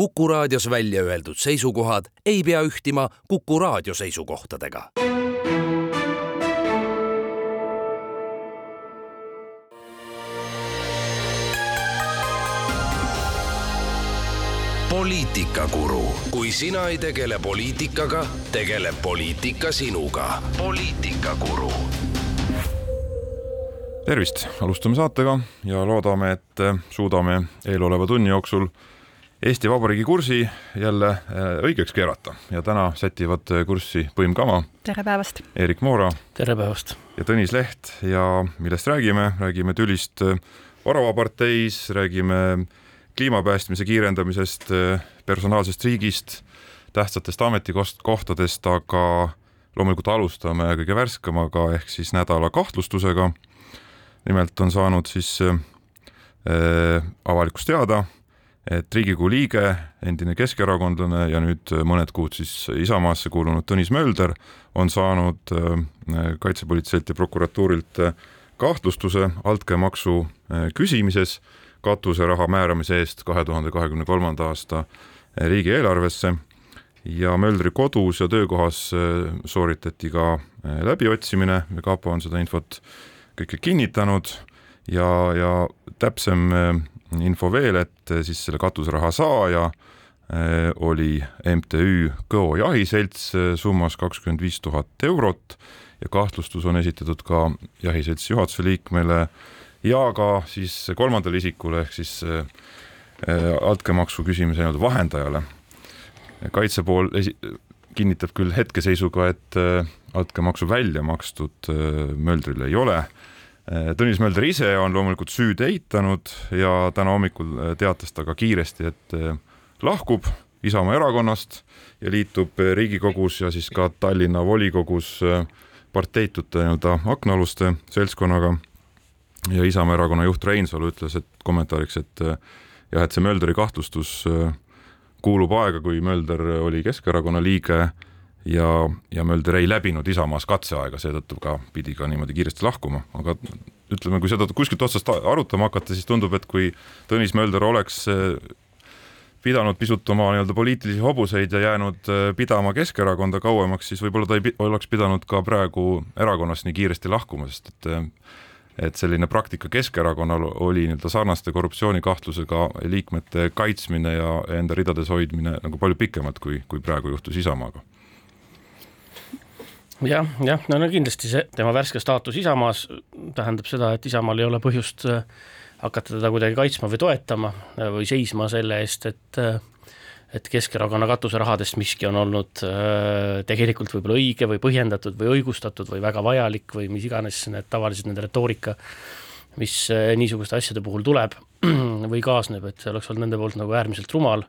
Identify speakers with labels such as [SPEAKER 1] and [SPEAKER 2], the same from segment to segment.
[SPEAKER 1] Kuku raadios välja öeldud seisukohad ei pea ühtima Kuku raadio seisukohtadega. poliitikakuru, kui sina ei tegele poliitikaga, tegeleb poliitika sinuga. poliitikakuru
[SPEAKER 2] tervist, alustame saatega ja loodame, et suudame eeloleva tunni jooksul Eesti Vabariigi kursi jälle äh, õigeks keerata ja täna sätivad kurssi Põim Kama.
[SPEAKER 3] tere päevast!
[SPEAKER 2] Erik Moora.
[SPEAKER 4] tere päevast!
[SPEAKER 2] ja Tõnis Leht ja millest räägime, räägime tülist äh, Varavaparteis, räägime kliimapäästmise kiirendamisest, äh, personaalsest riigist, tähtsatest ametikohtadest, aga loomulikult alustame kõige värskemaga ehk siis nädala kahtlustusega. nimelt on saanud siis äh, avalikkus teada et Riigikogu liige, endine keskerakondlane ja nüüd mõned kuud siis Isamaasse kuulunud Tõnis Mölder on saanud äh, kaitsepolitseilt ja prokuratuurilt äh, kahtlustuse altkäemaksu äh, küsimises katuseraha määramise eest kahe tuhande kahekümne kolmanda aasta riigieelarvesse. Ja Möldri kodus ja töökohas sooritati ka läbiotsimine kapo on seda infot kõike kinnitanud. Ja, ja täpsem info veel, et eh, siis selle katuseraha saaja eh, oli MTÜ Kõo jahiselts eh, summas kakskümmend viis tuhat eurot ja kahtlustus on esitatud ka jahiseltsi juhatuse liikmele ja ka siis kolmandale isikule ehk siis altkäemaksu küsimise nii-öelda vahendajale. kaitse pool esi-, kinnitab küll hetkeseisuga, et altkäemaksu välja makstud Möldrile ei ole Tõnis Mölder ise on loomulikult süüd eitanud ja täna hommikul äh, teatas ta ka kiiresti, et äh, lahkub Isamaa erakonnast ja liitub Riigikogus ja siis ka Tallinna volikogus parteitute nii-öelda aknaaluste seltskonnaga. ja Isamaa erakonna juht Reinsalu ütles, et kommentaariks, et jah, et see Mölderi kahtlustus kuulub aega, kui Mölder oli Keskerakonna liige ja, ja Mölder ei läbinud Isamaas katseaega, seetõttu ka pidi ka niimoodi kiiresti lahkuma, aga ütleme, kui seda kuskilt otsast arutama hakata, siis tundub, et kui Tõnis Mölder oleks eh, pidanud pisut oma nii-öelda poliitilisi hobuseid ja jäänud eh, pidama Keskerakonda kauemaks, siis võib-olla ta ei oleks pidanud ka praegu erakonnast nii kiiresti lahkuma, sest et eh, et selline praktika Keskerakonnal oli nii-öelda sarnaste korruptsioonikahtlusega liikmete kaitsmine ja enda ridades hoidmine nagu palju pikemalt, kui, kui praegu juhtus Isamaaga
[SPEAKER 4] jah, jah, no, kindlasti see tema värske staatus Isamaas tähendab seda, et Isamaal ei ole põhjust äh, hakata teda kuidagi kaitsma või toetama äh, või seisma selle eest, et äh, et Keskerakonna katuserahadest miski on olnud tegelikult võib-olla õige või põhjendatud või õigustatud või väga vajalik või mis iganes need tavaliselt nende retoorika, mis niisuguste asjade puhul tuleb või kaasneb, et see oleks olnud nende poolt nagu äärmiselt rumal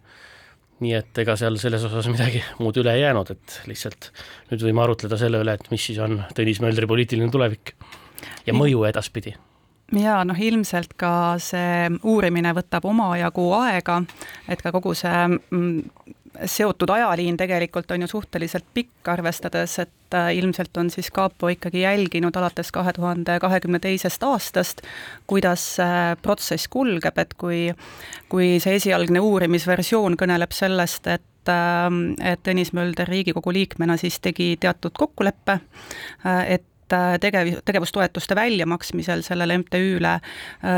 [SPEAKER 4] nii et ega seal selles osas midagi muud üle ei jäänud, et lihtsalt nüüd võime arutleda selle üle, et mis siis on Tõnis Möldri poliitiline tulevik ja mõju edaspidi.
[SPEAKER 3] Ja noh, ilmselt ka see uurimine võtab omajagu aega, et ka kogu see mm, seotud ajaliin tegelikult on ju suhteliselt pikk, arvestades, et äh, ilmselt on siis kapo ikkagi jälginud alates kahe tuhande kahekümne teisest aastast, kuidas see protsess kulgeb, et kui, kui see esialgne uurimisversioon kõneleb sellest, et äh, et Tõnis Mölder Riigikogu liikmena siis tegi teatud kokkuleppe, äh, et tegev, tegevustoetuste väljamaksmisel sellele MTÜ-le,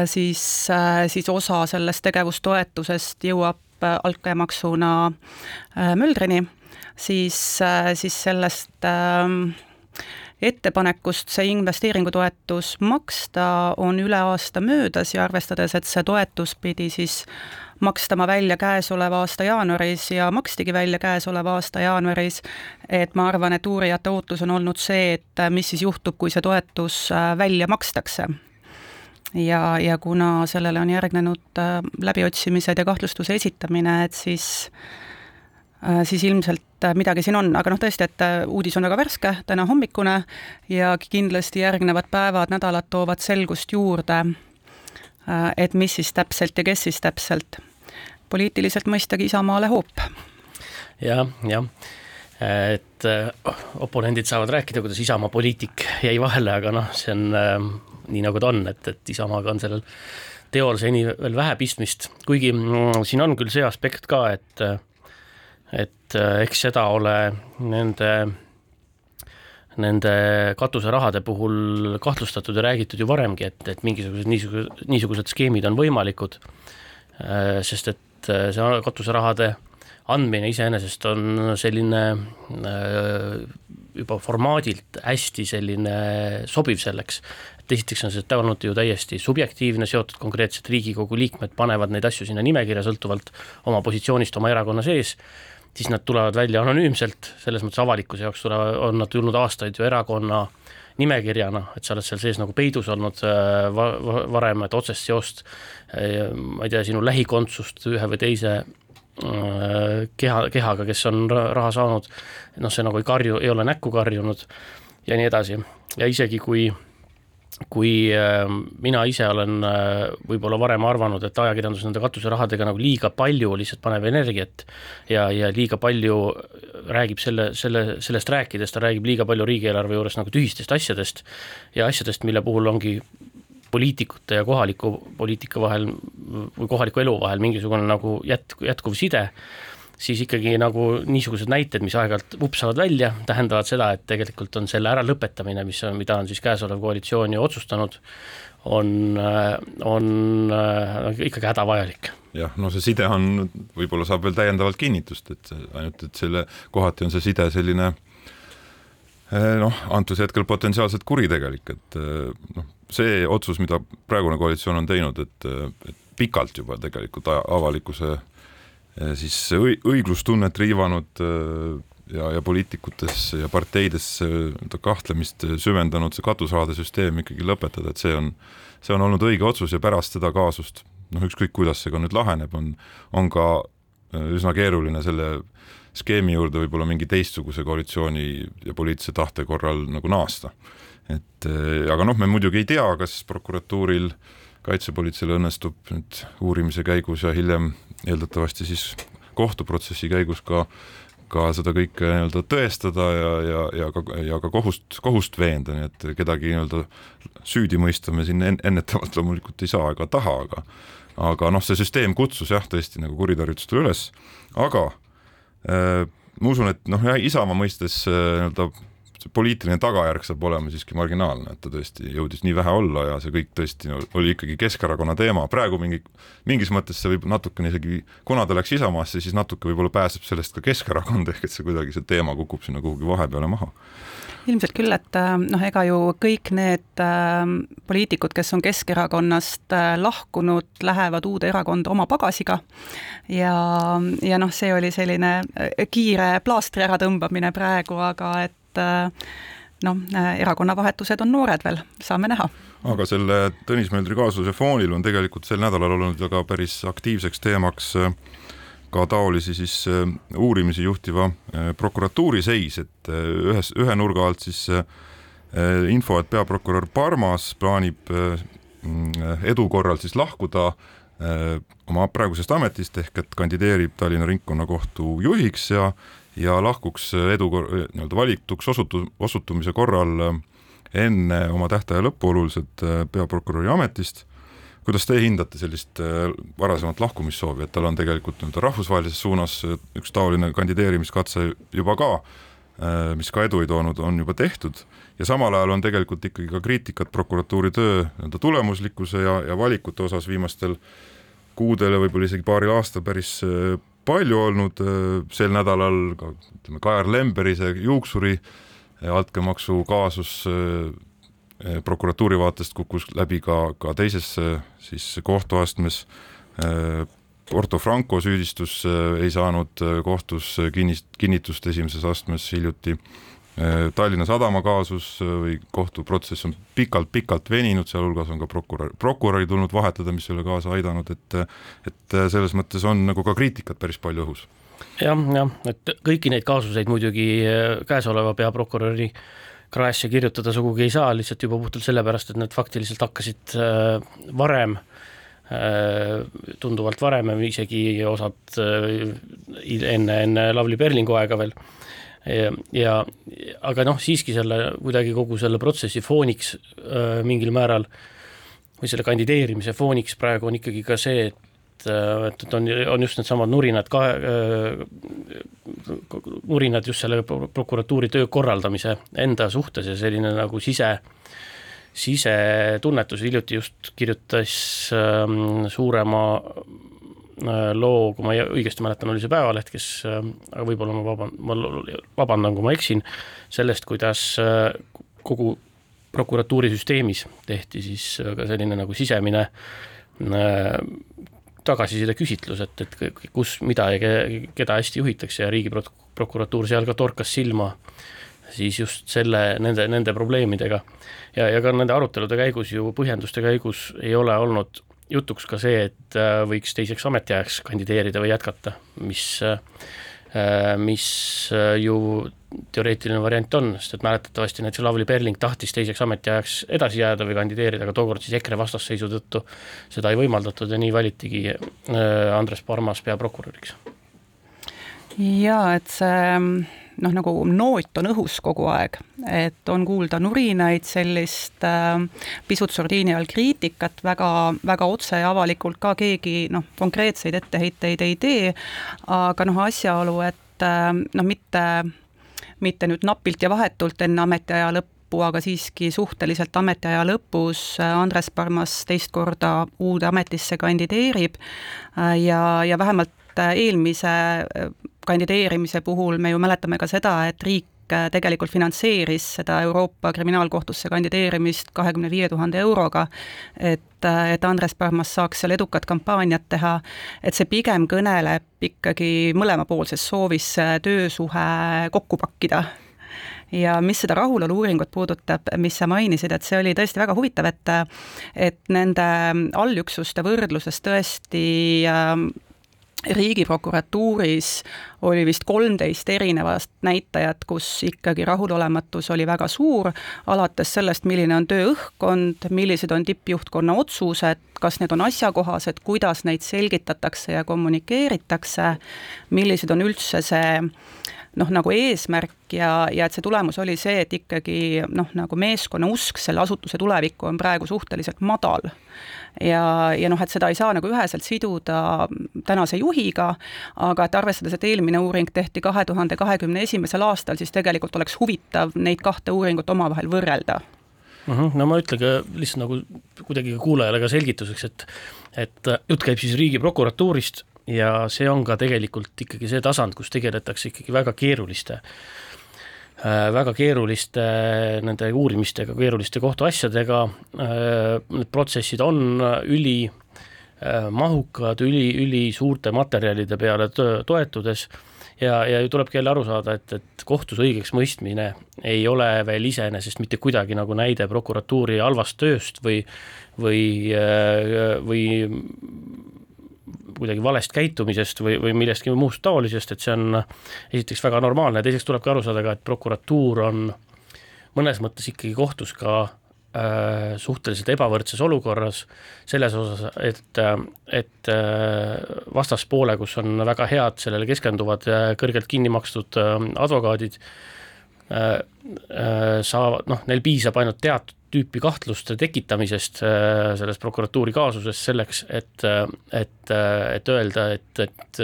[SPEAKER 3] siis, siis osa sellest tegevustoetusest jõuab altkäemaksuna äh, Möldrini, siis, äh, siis sellest ähm, ettepanekust see investeeringutoetus maksta on üle aasta möödas ja arvestades, et see toetus pidi siis makstama välja käesoleva aasta jaanuaris ja makstigi välja käesoleva aasta jaanuaris, et ma arvan, et uurijate ootus on olnud see, et mis siis juhtub, kui see toetus äh, välja makstakse ja, ja kuna sellele on järgnenud äh, läbiotsimised ja kahtlustuse esitamine, et siis äh, siis ilmselt äh, midagi siin on, aga noh, tõesti, et uudis on väga värske, täna hommikune ja kindlasti järgnevad päevad, nädalad toovad selgust juurde, et mis siis täpselt ja kes siis täpselt. poliitiliselt mõistagi Isamaale hoop ja,.
[SPEAKER 4] jah, jah et oponendid saavad rääkida, kuidas Isamaa poliitik jäi vahele, aga noh, see on nii nagu ta on, et, et Isamaaga on sellel teol seni veel vähe pistmist, kuigi mm, siin on küll see aspekt ka, et et eks seda ole nende nende katuserahade puhul kahtlustatud ja räägitud ju varemgi, et, et mingisugused niisugused, niisugused skeemid on võimalikud, sest et see katuserahade andmine iseenesest on selline juba formaadilt hästi selline sobiv selleks, et esiteks on see olnud ju täiesti subjektiivne, seotud konkreetselt Riigikogu liikmed panevad neid asju sinna nimekirja sõltuvalt oma positsioonist oma erakonna sees, siis nad tulevad välja anonüümselt, selles mõttes avalikkuse jaoks tulevad, on nad tulnud aastaid ju erakonna nimekirjana, et sa oled seal sees nagu peidus olnud äh, va-, va, varem, et otsest seost äh, ma ei tea, sinu lähikondsust ühe või teise Äh, keha, kehaga, kes on raha saanud, noh, see nagu ei karju, ei ole näkku karjunud ja nii edasi. ja isegi kui, kui äh, mina ise olen äh, võib-olla varem arvanud, et ajakirjandus nende katuserahadega nagu liiga palju lihtsalt paneb energiat ja, ja liiga palju räägib selle, selle, sellest rääkides, ta räägib liiga palju riigieelarve juures nagu tühistest asjadest ja asjadest, mille puhul ongi poliitikute ja kohaliku poliitika vahel või kohaliku elu vahel mingisugune nagu jät-, jätkuv side, siis ikkagi nagu niisugused näited, mis aeg-ajalt vupsavad välja, tähendavad seda, et tegelikult on selle äralõpetamine, mis on, mida on siis käesolev koalitsioon ju otsustanud, on, on ikkagi hädavajalik.
[SPEAKER 2] Jah, no see side on, võib-olla saab veel täiendavalt kinnitust, et ainult, et selle, kohati on see side selline eh, noh, antud hetkel potentsiaalselt kuritegelik, et eh, noh, see otsus, mida praegune koalitsioon on teinud, et, et pikalt juba tegelikult avalikkuse siis õiglustunnet riivanud eh, ja, ja poliitikutes ja parteides kahtlemist süvendanud see katusrahade süsteem ikkagi lõpetada, et see on, see on olnud õige otsus ja pärast seda kaasust, noh ükskõik, kuidas see ka nüüd laheneb, on, on ka üsna keeruline selle skeemi juurde võib-olla mingi teistsuguse koalitsiooni ja poliitilise tahte korral nagu naasta. Et äh, aga noh, me muidugi ei tea, kas prokuratuuril, kaitsepolitseil õnnestub nüüd uurimise käigus ja hiljem eeldatavasti siis kohtuprotsessi käigus ka ka seda kõike nii-öelda tõestada ja, ja, ja ka, ja ka kohust, kohust veenda, nii et kedagi nii-öelda süüdi mõista me siin en, ennetavalt loomulikult ei saa ega taha, aga aga noh, see süsteem kutsus jah, tõesti nagu kuritarvitustele üles, aga äh, ma usun, et noh, Isamaa mõistes äh, see poliitiline tagajärg saab olema siiski marginaalne, et ta tõesti jõudis nii vähe olla ja see kõik tõesti oli ikkagi Keskerakonna teema, praegu mingi, mingis mõttes see võib natukene isegi, kuna ta läks Isamaasse, siis natuke võib-olla pääseb sellest ka Keskerakond, ehk et see kuidagi, see teema kukub sinna kuhugi vahepeale maha.
[SPEAKER 3] Ilmselt küll, et äh, noh, ega ju kõik need äh, poliitikud, kes on Keskerakonnast äh, lahkunud, lähevad uude erakonda oma pagasiga. Ja, ja noh, see oli selline äh, kiire plaastri äratõmbamine praegu, aga et et äh, noh, äh, erakonnavahetused on noored veel, saame näha.
[SPEAKER 2] aga selle Tõnis Möldri kaasuse foonil on tegelikult sel nädalal olnud väga päris aktiivseks teemaks äh, ka taolisi siis uurimisi juhtiva prokuratuuri seis, et ühes, ühe nurga alt siis info, et peaprokurör Parmas plaanib edu korral siis lahkuda oma praegusest ametist ehk et kandideerib Tallinna Ringkonnakohtu juhiks ja ja lahkuks edu nii-öelda valituks osutu-, osutumise korral äh, enne oma tähtaja lõppu oluliselt äh, peaprokuröri ametist. kuidas teie hindate sellist äh, varasemat lahkumissoovi, et tal on tegelikult nii-öelda rahvusvahelises suunas üks taoline kandideerimiskatse juba ka, mis ka edu ei toonud, on juba tehtud ja samal ajal on tegelikult ikkagi ka kriitikat prokuratuuri töö nii-öelda tulemuslikkuse ja, ja valikute osas viimastel kuudel ja võib-olla isegi paaril aastal päris palju olnud äh, sel nädalal ka ütleme, Kajar Lemberi see juuksuri äh, altkäemaksu kaasus äh, prokuratuuri vaatest kukkus läbi ka, ka teises siis kohtuastmes. Porto Franco süüdistus ei saanud kohtus kinnist-, kinnitust esimeses astmes hiljuti Tallinna Sadama kaasus äh, või kohtuprotsess on pikalt-pikalt veninud, sealhulgas on ka prokurör, prokuröri tulnud vahetada, mis ei ole kaasa aidanud, et et selles mõttes on nagu ka kriitikat päris palju õhus.
[SPEAKER 4] jah, jah, et kõiki neid kaasuseid muidugi äh, käesoleva peaprokuröri kraesse kirjutada sugugi ei saa, lihtsalt juba puhtalt sellepärast, et need faktiliselt hakkasid varem tunduvalt varem, isegi osad enne, enne Lavly Perlingu aega veel ja, ja aga noh, siiski selle kuidagi kogu selle protsessi fooniks äh, mingil määral või selle kandideerimise fooniks praegu on ikkagi ka see, et et, et on, on just needsamad nurinad ka äh,, nurinad just selle prokuratuuri töö korraldamise enda suhtes ja selline nagu sise, sisetunnetus, hiljuti just kirjutas äh, suurema äh, loo, kui ma õigesti mäletan, oli see Päevaleht, kes äh,, aga võib-olla ma vaban-, ma vabandan, kui ma eksin, sellest, kuidas äh, kogu prokuratuurisüsteemis tehti siis ka selline nagu sisemine äh, tagasiside küsitlus, et, et kus, mida ja keda hästi juhitakse ja Riigiprokuratuur seal ka torkas silma siis just selle, nende, nende probleemidega. ja, ja ka nende arutelude käigus ju, põhjenduste käigus ei ole olnud jutuks ka see, et äh, võiks teiseks ametiajaks kandideerida või jätkata, mis äh, Äh, mis ju teoreetiline variant on, sest et mäletatavasti näiteks Lavly Perling tahtis teiseks ametiajaks edasi jääda või kandideerida, aga tookord siis EKRE vastasseisu tõttu seda ei võimaldatud ja nii valitigi Andres Parmas peaprokuröriks.
[SPEAKER 3] jaa, et see noh, nagu noot on õhus kogu aeg, et on kuulda nurinaid, sellist äh, pisut sordiini all kriitikat, väga, väga otse ja avalikult ka keegi noh, konkreetseid etteheiteid ei tee, aga noh, asjaolu, et äh, noh, mitte, mitte nüüd napilt ja vahetult enne ametiaja lõppu, aga siiski suhteliselt ametiaja lõpus äh, Andres Parmas teist korda uude ametisse kandideerib äh, ja, ja vähemalt äh, eelmise kandideerimise puhul me ju mäletame ka seda, et riik äh, tegelikult finantseeris seda Euroopa Kriminaalkohtusse kandideerimist kahekümne viie tuhande euroga, et, äh, et Andres Parmas saaks seal edukat kampaaniat teha, et see pigem kõneleb ikkagi mõlemapoolsest soovist see töösuhe kokku pakkida. Ja mis seda rahulolu-uuringut puudutab, mis sa mainisid, et see oli tõesti väga huvitav, et et nende allüksuste võrdluses tõesti äh, riigiprokuratuuris oli vist kolmteist erinevat näitajat, kus ikkagi rahulolematus oli väga suur, alates sellest, milline on tööõhkkond, millised on tippjuhtkonna otsused, kas need on asjakohased, kuidas neid selgitatakse ja kommunikeeritakse, millised on üldse see noh, nagu eesmärk ja, ja et see tulemus oli see, et ikkagi noh, nagu meeskonna usk selle asutuse tulevikku on praegu suhteliselt madal ja, ja noh, et seda ei saa nagu üheselt siduda tänase juhiga, aga et arvestades, et eelmine uuring tehti kahe tuhande kahekümne esimesel aastal, siis tegelikult oleks huvitav neid kahte uuringut omavahel võrrelda
[SPEAKER 4] mm. -hmm. no ma ütlen ka lihtsalt nagu kuidagi kuulajale ka selgituseks, et et jutt käib siis Riigiprokuratuurist ja see on ka tegelikult ikkagi see tasand, kus tegeletakse ikkagi väga keeruliste Äh, väga keeruliste nende uurimistega, keeruliste kohtuasjadega, äh, need protsessid on ülimahukad, äh, üli, ülisuurte materjalide peale toetudes. Ja, ja ju tulebki jälle aru saada, et, et kohtus õigeks mõistmine ei ole veel iseenesest mitte kuidagi nagu näide prokuratuuri halvast tööst või või, või kuidagi valest käitumisest või, või millestki muust taolisest, et see on esiteks väga normaalne teiseks tuleb ka aru saada ka, et prokuratuur on mõnes mõttes ikkagi kohtus ka äh, suhteliselt ebavõrdses olukorras selles osas, et, et äh, vastaspoole, kus on väga head, sellele keskenduvad äh, kõrgelt kinni makstud äh, advokaadid äh,, äh, saavad, noh, neil piisab ainult teatud tüüpi kahtluste tekitamisest äh, selles prokuratuuri kaasuses selleks, et, et, et öelda, et, et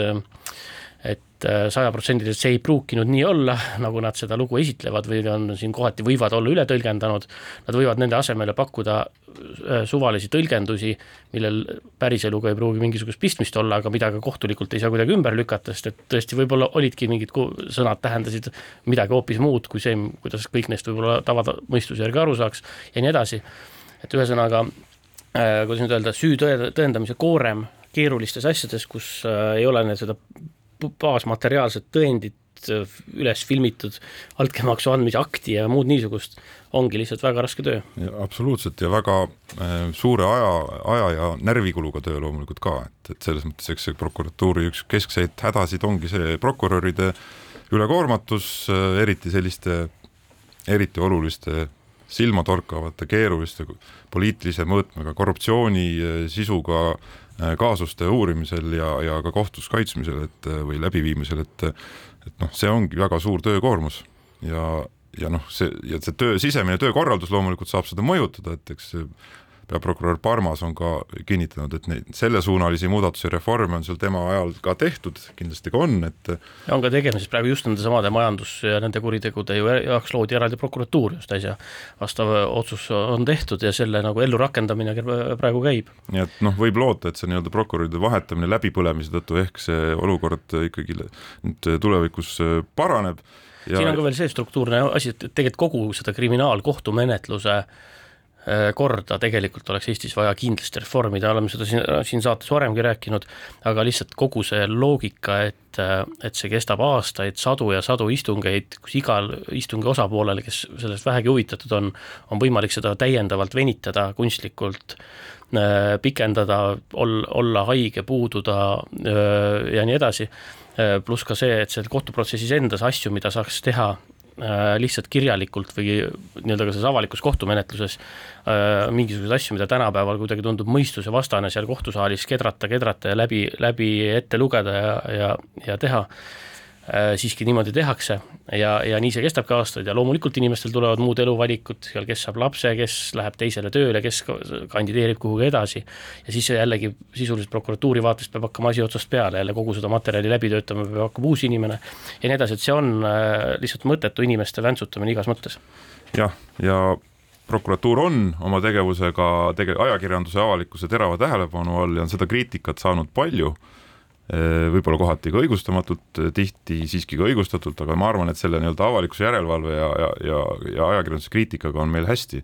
[SPEAKER 4] et sajaprotsendiliselt see ei pruukinud nii olla, nagu nad seda lugu esitlevad või on siin kohati võivad olla üle tõlgendanud, nad võivad nende asemele pakkuda äh, suvalisi tõlgendusi, millel päriseluga ei pruugi mingisugust pistmist olla, aga mida ka kohtulikult ei saa kuidagi ümber lükata, sest et tõesti võib-olla olidki mingid sõnad tähendasid midagi hoopis muud kui see, kuidas kõik neist võib-olla tavamõistuse järgi aru saaks ja nii edasi. et ühesõnaga, äh, kuidas nüüd öelda, süü tõe, tõendamise koorem keerulistes asjades, kus äh, ei ole seda baasmateriaalset tõendit äh, üles filmitud altkäemaksu andmise akti ja muud niisugust, ongi lihtsalt väga raske töö.
[SPEAKER 2] absoluutselt ja väga äh, suure aja, aja ja närvikuluga töö loomulikult ka, et, et selles mõttes, eks see prokuratuuri üks keskseid hädasid ongi see prokuröride ülekoormatus, äh, eriti selliste, eriti oluliste silmatorkavate, keeruliste poliitilise mõõtmega korruptsiooni sisuga kaasuste uurimisel ja, ja ka kohtus kaitsmisel, et äh, või läbiviimisel, et et noh, see ongi väga suur töökoormus. Ja, ja noh, see ja see töö, sisemine töökorraldus loomulikult saab seda mõjutada, et eks peaprokurör Parmas on ka kinnitanud, et neid sellesuunalisi muudatusi reforme on seal tema ajal ka tehtud, kindlasti ka on, et
[SPEAKER 4] ja on ka tegemises praegu just nende samade majandus- ja nende kuritegude ju jaoks loodi eraldi prokuratuur just äsja, vastav otsus on tehtud ja selle nagu ellurakendamine praegu käib.
[SPEAKER 2] nii et noh, võib loota, et see nii-öelda prokuröride vahetamine läbipõlemise tõttu ehk see olukord ikkagi nüüd tulevikus paraneb
[SPEAKER 4] ja siin on ka veel see struktuurne asi, et tegelikult kogu seda kriminaalkohtumenetluse äh, korda tegelikult oleks Eestis vaja kindlasti reformida, oleme seda siin, siin saates varemgi rääkinud, aga lihtsalt kogu see loogika, et, äh, et see kestab aastaid, sadu ja sadu istungeid, kus igal istungi osapoolel, kes sellest vähegi huvitatud on, on võimalik seda täiendavalt venitada, kunstlikult äh, pikendada, ol-, olla haige, puududa ja nii edasi Äh, pluss ka see, et seal kohtuprotsessis endas asju, mida saaks teha äh, lihtsalt kirjalikult või nii-öelda ka selles avalikus kohtumenetluses äh, mingisuguseid asju, mida tänapäeval kuidagi tundub mõistusevastane seal kohtusaalis kedrata, kedrata ja läbi, läbi ette lugeda ja, ja, ja teha Äh, siiski niimoodi tehakse ja, ja nii see kestabki aastaid ja loomulikult inimestel tulevad muud eluvalikud, seal kes saab lapse, kes läheb teisele tööle, kes kandideerib kuhugi edasi. ja siis jällegi sisuliselt prokuratuuri vaatest peab hakkama asi otsast peale, jälle kogu seda materjali läbi töötama, peab hakkama uus inimene ja nii edasi, et see on äh, lihtsalt mõttetu inimeste väntsutamine igas mõttes.
[SPEAKER 2] jah, ja prokuratuur on oma tegevusega tege-, ajakirjanduse avalikkuse terava tähelepanu all ja on seda kriitikat saanud palju Äh, võib-olla kohati ka õigustamatult, tihti siiski ka õigustatult, aga ma arvan, et selle nii-öelda avalikkuse järelevalve ja, ja, ja, ja ajakirjanduse kriitikaga on meil hästi.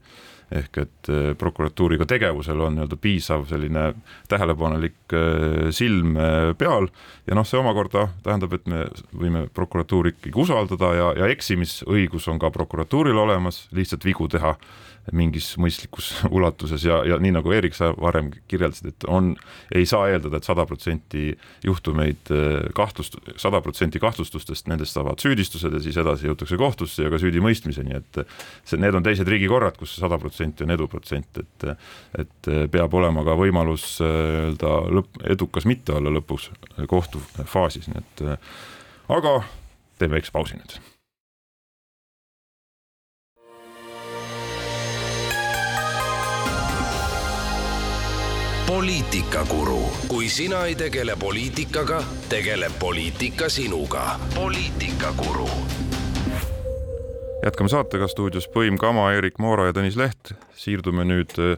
[SPEAKER 2] ehk et äh, prokuratuuriga tegevusel on nii-öelda piisav selline tähelepanelik äh, silm peal ja noh, see omakorda tähendab, et me võime prokuratuuri ikkagi usaldada ja, ja eksimisõigus on ka prokuratuuril olemas, lihtsalt vigu teha mingis mõistlikus ulatuses ja, ja nii nagu Eerik, sa varem kirjeldasid, et on, ei saa eeldada et, et sada protsenti juhtumeid äh, kahtlust, sada protsenti kahtlustustest, nendest saavad süüdistused ja siis edasi jõutakse kohtusse ja ka süüdimõistmiseni, et see, need on teised riigikorrad, kus sada protsenti on eduprotsent, et et peab olema ka võimalus äh, nii-öelda lõpp, edukas mitte olla lõpus kohtufaasis, nii et aga teeme väikse pausi nüüd
[SPEAKER 1] poliitikakuru, kui sina ei tegele poliitikaga, tegeleb poliitika sinuga. poliitikakuru.
[SPEAKER 2] jätkame saatega stuudios Põim Kama, Erik Moora ja Tõnis Leht. siirdume nüüd äh,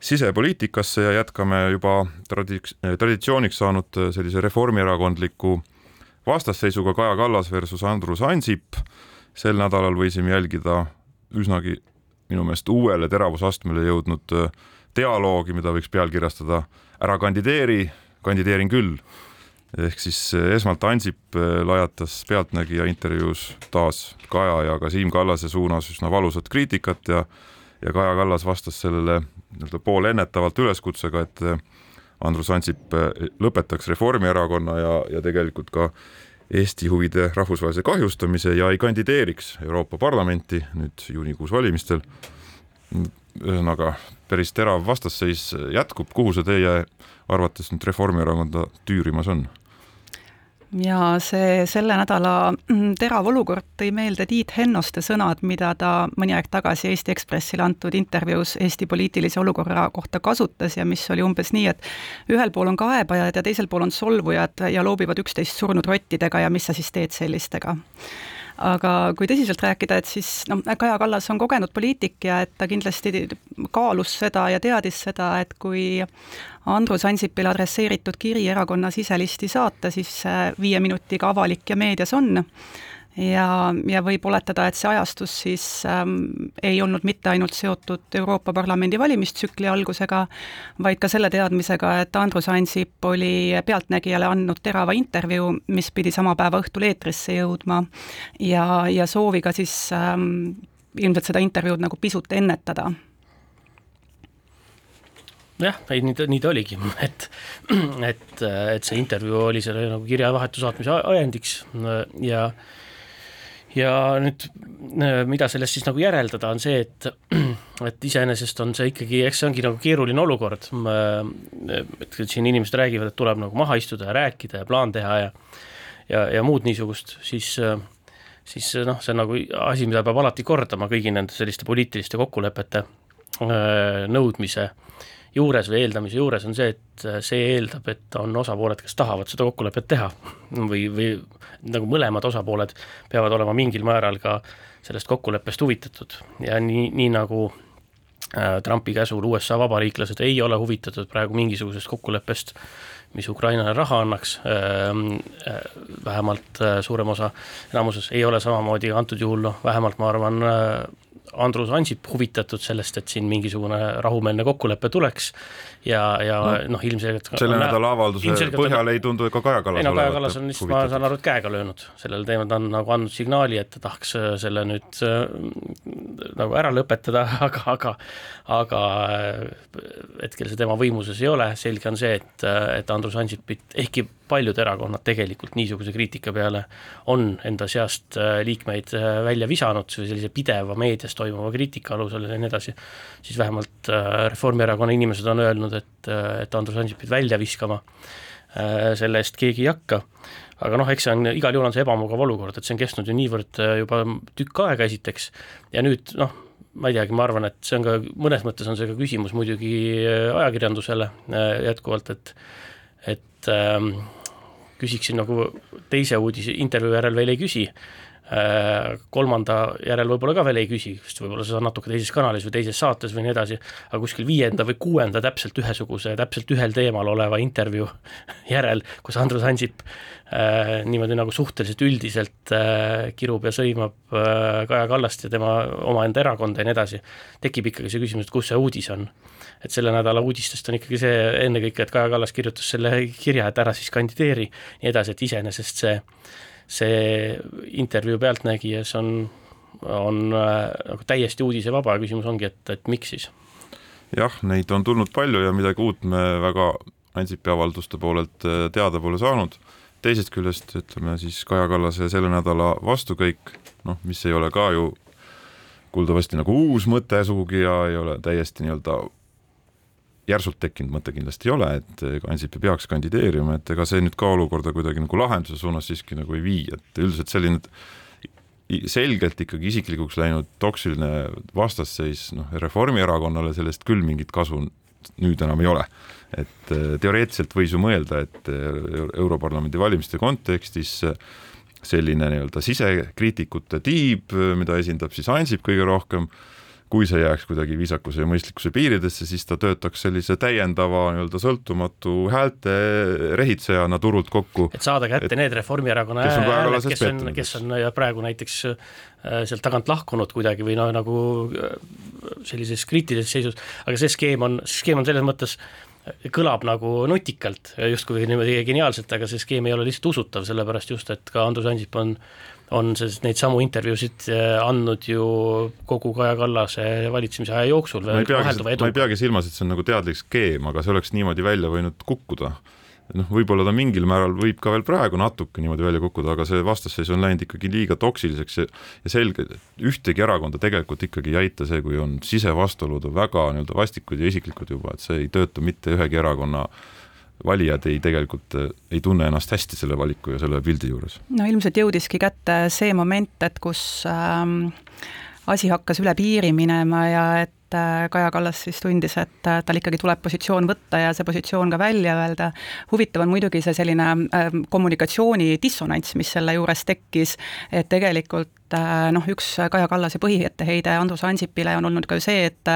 [SPEAKER 2] sisepoliitikasse ja jätkame juba tradiks-, äh, traditsiooniks saanud äh, sellise reformierakondliku vastasseisuga Kaja Kallas versus Andrus Ansip. sel nädalal võisime jälgida üsnagi minu meelest uuele teravusastmele jõudnud dialoogi, mida võiks pealkirjastada Ära kandideeri, kandideerin küll. ehk siis eh, esmalt Ansip eh, lajatas Pealtnägija intervjuus taas Kaja ja ka Siim Kallase suunas üsna valusat kriitikat ja ja Kaja Kallas vastas sellele nii-öelda poolennetavalt üleskutsega, et eh, Andrus Ansip lõpetaks Reformierakonna ja, ja tegelikult ka Eesti huvide rahvusvahelise kahjustamise ja ei kandideeriks Euroopa Parlamenti nüüd juunikuus valimistel ühesõnaga päris terav vastasseis jätkub, kuhu see teie arvates nüüd Reformierakonda tüürimas on?
[SPEAKER 3] ja see selle nädala mm, terav olukord tõi meelde Tiit Hennoste sõnad, mida ta mõni aeg tagasi Eesti Ekspressile antud intervjuus Eesti poliitilise olukorra kohta kasutas ja mis oli umbes nii, et ühel pool on kaebajad ja teisel pool on solvujad ja loobivad üksteist surnud rottidega ja mis sa siis teed sellistega aga kui tõsiselt rääkida, et siis noh, Kaja Kallas on kogenud poliitik ja et ta kindlasti kaalus seda ja teadis seda, et kui Andrus Ansipile adresseeritud kiri erakonna siselisti saata, siis viie minutiga avalik ja meedias on ja, ja võib oletada, et see ajastus siis ähm, ei olnud mitte ainult seotud Euroopa Parlamendi valimistsükli algusega, vaid ka selle teadmisega, et Andrus Ansip oli Pealtnägijale andnud terava intervjuu, mis pidi sama päeva õhtul eetrisse jõudma. Ja, ja sooviga siis ähm, ilmselt seda intervjuud nagu pisut ennetada.
[SPEAKER 4] Jah, ei nii ta, nii ta oligi, et, et, et see intervjuu oli selle nagu kirjavahetuse saatmise ajendiks. Ja ja nüüd äh, mida sellest siis nagu järeldada, on see, et et iseenesest on see ikkagi, eks see ongi nagu keeruline olukord, et siin inimesed räägivad, et tuleb nagu maha istuda ja rääkida ja plaan teha ja ja, ja muud niisugust, siis siis noh, see on nagu asi, mida peab alati kordama kõigi nende selliste poliitiliste kokkulepete nõudmise juures või eeldamise juures on see, et see eeldab, et on osapooled, kes tahavad seda kokkulepet teha. Või, või nagu mõlemad osapooled peavad olema mingil määral ka sellest kokkuleppest huvitatud. Ja nii, nii nagu äh, Trumpi käsul USA vabariiklased ei ole huvitatud praegu mingisugusest kokkuleppest, mis Ukrainale raha annaks, ähm, äh, vähemalt äh, suurem osa, enamuses ei ole samamoodi antud juhul noh, vähemalt ma arvan, Andrus Ansip huvitatud sellest, et siin mingisugune rahumeelne kokkulepe tuleks ja, ja noh no, ilmselgelt
[SPEAKER 2] selle nädala avalduse põhjal ei tundu ka Kaja Kallas
[SPEAKER 4] ei no Kaja Kallas on lihtsalt, ma saan aru, et käega löönud. Sellel teemal, ta on nagu andnud signaali, et ta tahaks äh, selle nüüd äh, nagu ära lõpetada, aga, aga aga äh, hetkel see tema võimuses ei ole, selge on see, et, et Andrus Ansipit, ehkki paljud erakonnad tegelikult niisuguse kriitika peale on enda seast liikmeid välja visanud, sellise pideva meedias toimuva kriitika alusel ja nii edasi, siis vähemalt Reformierakonna inimesed on öelnud, et, et Andrus Ansipit välja viskama selle eest keegi ei hakka. Aga noh, eks see on, igal juhul on see ebamugav olukord, et see on kestnud ju niivõrd juba tükk aega esiteks. Ja nüüd noh, ma ei teagi, ma arvan, et see on ka, mõnes mõttes on see ka küsimus muidugi äh, ajakirjandusele äh, jätkuvalt, et et ähm, küsiksin nagu teise uudise, intervjuu järel veel ei küsi. äh,, kolmanda järel võib-olla ka veel ei küsi, sest võib-olla see on natuke teises kanalis või teises saates või nii edasi, aga kuskil viienda või kuuenda täpselt ühesuguse, täpselt ühel teemal oleva intervjuu järel, kus Andrus Ansip äh, niimoodi nagu suhteliselt üldiselt äh, kirub ja sõimab äh, Kaja Kallast ja tema omaenda erakonda ja nii edasi, tekib ikkagi see küsimus, et kus see uudis on. et selle nädala uudistest on ikkagi see ennekõike, et Kaja Kallas kirjutas selle kirja, et ära siis kandideeri, nii edasi, et iseenesest see, see intervjuu Pealtnägijas on, on äh, nagu täiesti uudisevaba ja küsimus ongi, et, et miks siis?
[SPEAKER 2] jah, neid on tulnud palju ja midagi uut me väga Ansipi avalduste poolelt äh, teada pole saanud teisest küljest ütleme siis Kaja Kallase selle nädala vastukäik, noh, mis ei ole ka ju kuuldavasti nagu uus mõte sugugi ja ei ole täiesti nii-öelda järsult tekkinud mõte kindlasti ei ole, et Ansip ei peaks kandideerima, et ega see nüüd ka olukorda kuidagi nagu lahenduse suunas siiski nagu ei vii, et üldiselt selline selgelt ikkagi isiklikuks läinud toksiline vastasseis, noh, Reformierakonnale sellest küll mingit kasu nüüd enam ei ole. Et äh, teoreetiliselt võis ju mõelda, et äh, Europarlamendi valimiste kontekstis selline nii-öelda sisekriitikute tiib, mida esindab siis Ansip kõige rohkem, kui see jääks kuidagi viisakuse ja mõistlikkuse piiridesse, siis ta töötaks sellise täiendava nii-öelda sõltumatu häälte rehitsejana turult kokku.
[SPEAKER 4] et saada kätte et, need Reformierakonna hääled, kes on, kes on praegu näiteks sealt tagant lahkunud kuidagi või noh, nagu sellises kriitilises seisus, aga see skeem on, skeem on selles mõttes äh, kõlab nagu nutikalt, justkui niimoodi geniaalselt, aga see skeem ei ole lihtsalt usutav, sellepärast just, et ka Andrus Ansip on on siis neid samu intervjuusid äh, andnud ju kogu Kaja Kallase valitsemise aja jooksul.
[SPEAKER 2] ma ei peagi, ma ei peagi silmas, et see on nagu teadlik skeem, aga see oleks niimoodi välja võinud kukkuda noh, võib-olla ta mingil määral võib ka veel praegu natuke niimoodi välja kukkuda, aga see vastasseis on läinud ikkagi liiga toksiliseks ja, ja selge, ühtegi erakonda tegelikult ikkagi ei aita see, kui on sisevastuolud on väga nii-öelda vastikud ja isiklikud juba, et see ei tööta mitte ühegi erakonna valijad ei tegelikult ei tunne ennast hästi selle valiku ja selle pildi juures.
[SPEAKER 3] no ilmselt jõudiski kätte see moment, et kus ähm, asi hakkas üle piiri minema ja et et äh, Kaja Kallas siis tundis, et äh, tal ikkagi tuleb positsioon võtta ja see positsioon ka välja öelda. huvitav on muidugi see selline ähm, kommunikatsiooni dissonants, mis selle juures tekkis, et tegelikult äh, noh, üks Kaja Kallase põhietteheide Andrus Ansipile on olnud ka see, et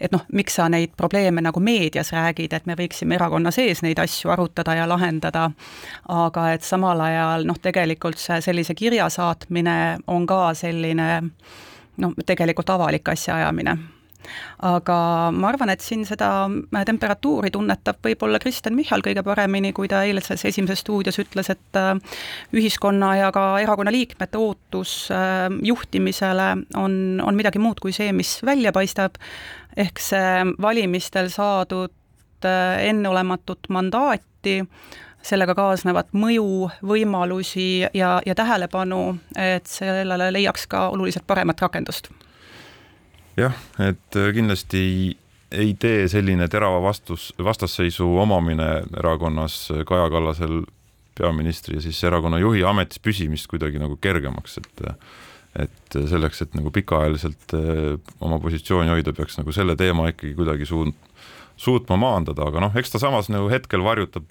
[SPEAKER 3] et noh, miks sa neid probleeme nagu meedias räägid, et me võiksime erakonna sees neid asju arutada ja lahendada, aga et samal ajal noh, tegelikult see sellise kirja saatmine on ka selline noh, tegelikult avalik asjaajamine aga ma arvan, et siin seda äh, temperatuuri tunnetab võib-olla Kristen Michal kõige paremini, kui ta eilses Esimeses stuudios ütles, et äh, ühiskonna ja ka erakonna liikmete ootus äh, juhtimisele on, on midagi muud kui see, mis välja paistab, ehk see valimistel saadud enneolematut mandaati, sellega kaasnevat mõju, võimalusi ja, ja tähelepanu, et sellele leiaks ka oluliselt paremat rakendust
[SPEAKER 2] jah, et äh, kindlasti ei, ei tee selline terava vastus, vastasseisu omamine erakonnas äh, Kaja Kallasel peaministri ja siis erakonna juhi ametis püsimist kuidagi nagu kergemaks, et äh, et selleks, et nagu pikaajaliselt oma positsiooni hoida, peaks nagu selle teema ikkagi kuidagi suund-, suutma maandada, aga noh, eks ta samas nagu hetkel varjutab